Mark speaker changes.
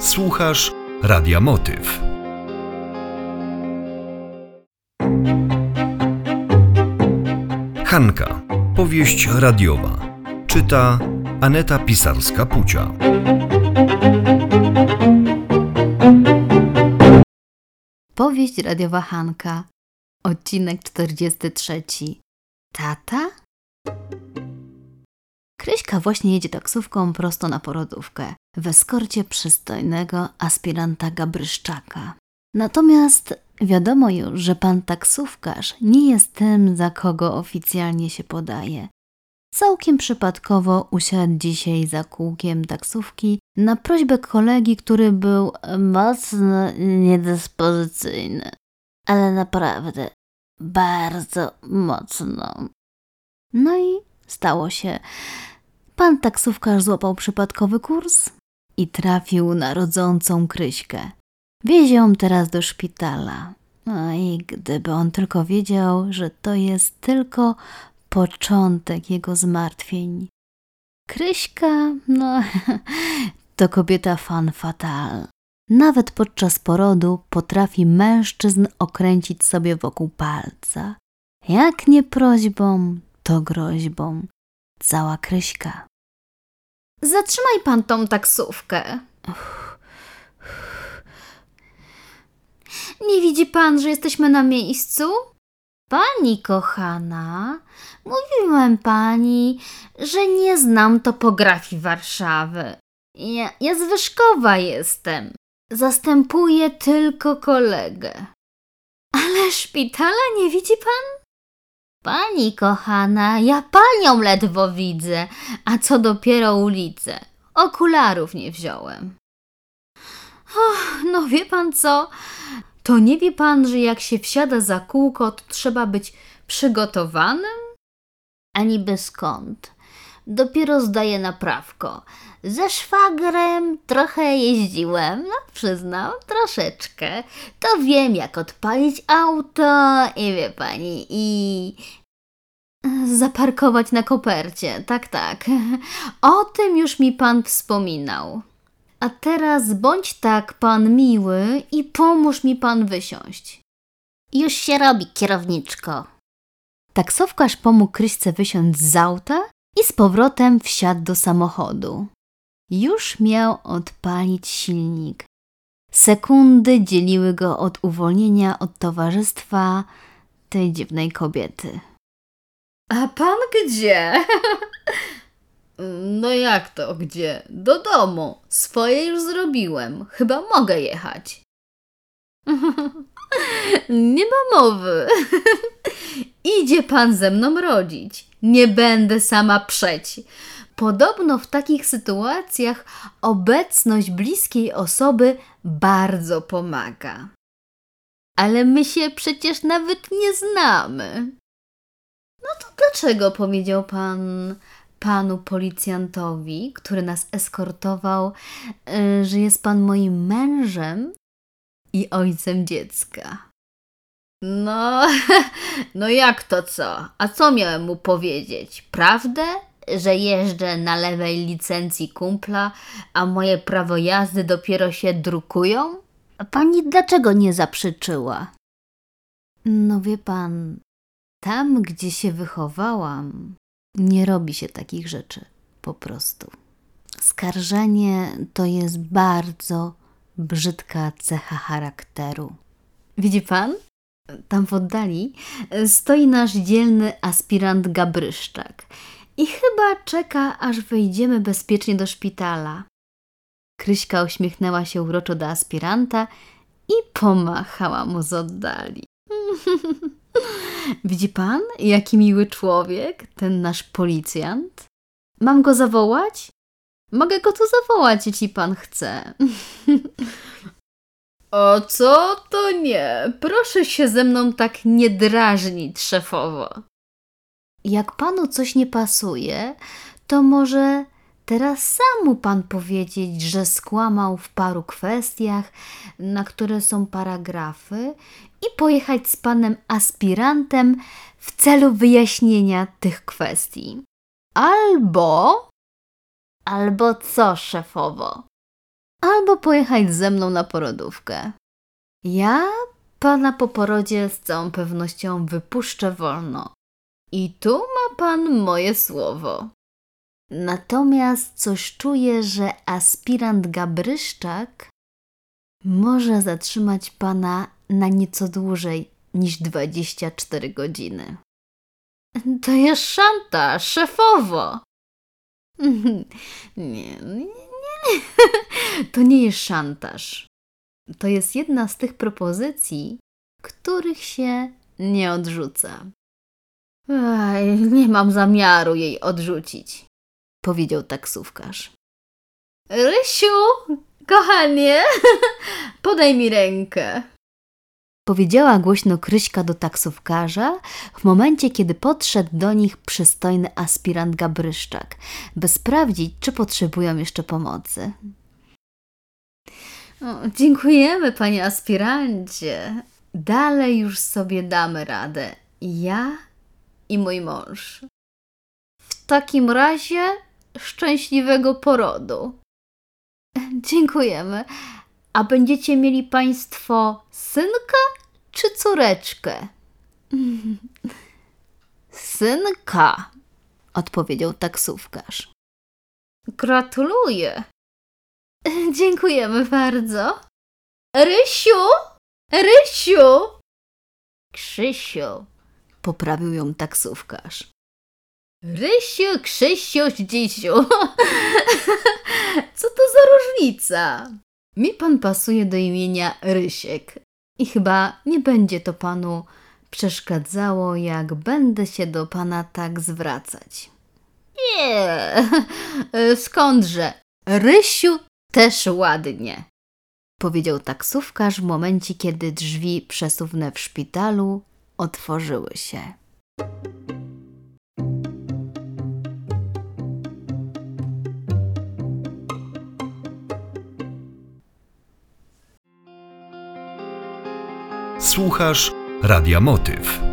Speaker 1: Słuchasz Radia Motyw. Hanka. Powieść radiowa. Czyta Aneta Pisarska-Pucia.
Speaker 2: Powieść radiowa Hanka. Odcinek 43. Tata? Kryśka właśnie jedzie taksówką prosto na porodówkę w eskorcie przystojnego aspiranta Gabryszczaka. Natomiast wiadomo już, że pan taksówkarz nie jest tym, za kogo oficjalnie się podaje. Całkiem przypadkowo usiadł dzisiaj za kółkiem taksówki na prośbę kolegi, który był mocno niedyspozycyjny. Ale naprawdę bardzo mocno. No i stało się. Pan taksówkarz złapał przypadkowy kurs i trafił na rodzącą Kryśkę. Wiezie ją teraz do szpitala. No i gdyby on tylko wiedział, że to jest tylko początek jego zmartwień. Kryśka, no, to kobieta fan fatal. Nawet podczas porodu potrafi mężczyzn okręcić sobie wokół palca. Jak nie prośbą, to groźbą. Cała Kryśka.
Speaker 3: Zatrzymaj pan tą taksówkę. Nie widzi pan, że jesteśmy na miejscu? Pani kochana, mówiłem pani, że nie znam topografii Warszawy. Ja, ja z Wyszkowa jestem. Zastępuję tylko kolegę. Ale szpitala nie widzi pan? Pani kochana, ja panią ledwo widzę, a co dopiero ulicę. Okularów nie wziąłem. Och, no wie pan co? To nie wie pan, że jak się wsiada za kółko, to trzeba być przygotowanym? A niby skąd? Dopiero zdaję naprawko. Ze szwagrem trochę jeździłem, no przyznam, troszeczkę. To wiem, jak odpalić auto i wie pani, i... Zaparkować na kopercie, tak, tak. O tym już mi pan wspominał. A teraz bądź tak pan miły i pomóż mi pan wysiąść. Już się robi, kierowniczko.
Speaker 2: Taksówkarz pomógł Kryśce wysiąść z auta i z powrotem wsiadł do samochodu. Już miał odpalić silnik. Sekundy dzieliły go od uwolnienia od towarzystwa tej dziwnej kobiety.
Speaker 3: A pan gdzie? No jak to gdzie? Do domu. Swoje już zrobiłem. Chyba mogę jechać. Nie ma mowy. Idzie pan ze mną rodzić. Nie będę sama przeć. Podobno w takich sytuacjach obecność bliskiej osoby bardzo pomaga. Ale my się przecież nawet nie znamy. No to dlaczego powiedział pan panu policjantowi, który nas eskortował, y, że jest pan moim mężem i ojcem dziecka? No, no jak to co? A co miałem mu powiedzieć? Prawdę? Że jeżdżę na lewej licencji kumpla, a moje prawo jazdy dopiero się drukują? A pani dlaczego nie zaprzeczyła?
Speaker 2: No wie pan, tam gdzie się wychowałam, nie robi się takich rzeczy po prostu. Skarżenie to jest bardzo brzydka cecha charakteru. Widzi pan? Tam w oddali stoi nasz dzielny aspirant Gabryszczak i chyba czeka, aż wejdziemy bezpiecznie do szpitala. Kryśka uśmiechnęła się uroczo do aspiranta i pomachała mu z oddali. Widzi pan, jaki miły człowiek, ten nasz policjant? Mam go zawołać? Mogę go tu zawołać, jeśli pan chce.
Speaker 3: O co to nie? Proszę się ze mną tak nie drażnić, szefowo.
Speaker 2: Jak panu coś nie pasuje, to może teraz sam mu pan powiedzieć, że skłamał w paru kwestiach, na które są paragrafy, i pojechać z panem aspirantem w celu wyjaśnienia tych kwestii. Albo.
Speaker 3: Albo co, szefowo?
Speaker 2: Albo pojechać ze mną na porodówkę. Ja pana po porodzie z całą pewnością wypuszczę wolno. I tu ma pan moje słowo. Natomiast coś czuję, że aspirant Gabryszczak może zatrzymać pana na nieco dłużej niż 24 godziny.
Speaker 3: To jest szantaż, szefowo.
Speaker 2: Nie, nie. To nie jest szantaż. To jest jedna z tych propozycji, których się nie odrzuca.
Speaker 3: Ej, nie mam zamiaru jej odrzucić.
Speaker 2: Powiedział taksówkarz.
Speaker 3: Rysiu, kochanie, podaj mi rękę.
Speaker 2: Powiedziała głośno Kryśka do taksówkarza w momencie, kiedy podszedł do nich przystojny aspirant Gabryszczak, by sprawdzić, czy potrzebują jeszcze pomocy.
Speaker 3: O, dziękujemy, panie aspirancie. Dalej już sobie damy radę. Ja i mój mąż. W takim razie szczęśliwego porodu. Dziękujemy. A będziecie mieli państwo synka czy córeczkę?
Speaker 2: Synka, odpowiedział taksówkarz.
Speaker 3: Gratuluję. Dziękujemy bardzo. Rysiu! Rysiu!
Speaker 2: Krzysiu, poprawił ją taksówkarz.
Speaker 3: Rysiu, Krzysiu, Dzisiu. Co to za różnica?
Speaker 2: Mi pan pasuje do imienia Rysiek i chyba nie będzie to panu przeszkadzało, jak będę się do pana tak zwracać.
Speaker 3: Nie, skądże? Rysiu też ładnie.
Speaker 2: Powiedział taksówkarz w momencie, kiedy drzwi przesuwne w szpitalu otworzyły się.
Speaker 1: Słuchasz Radia Motyw.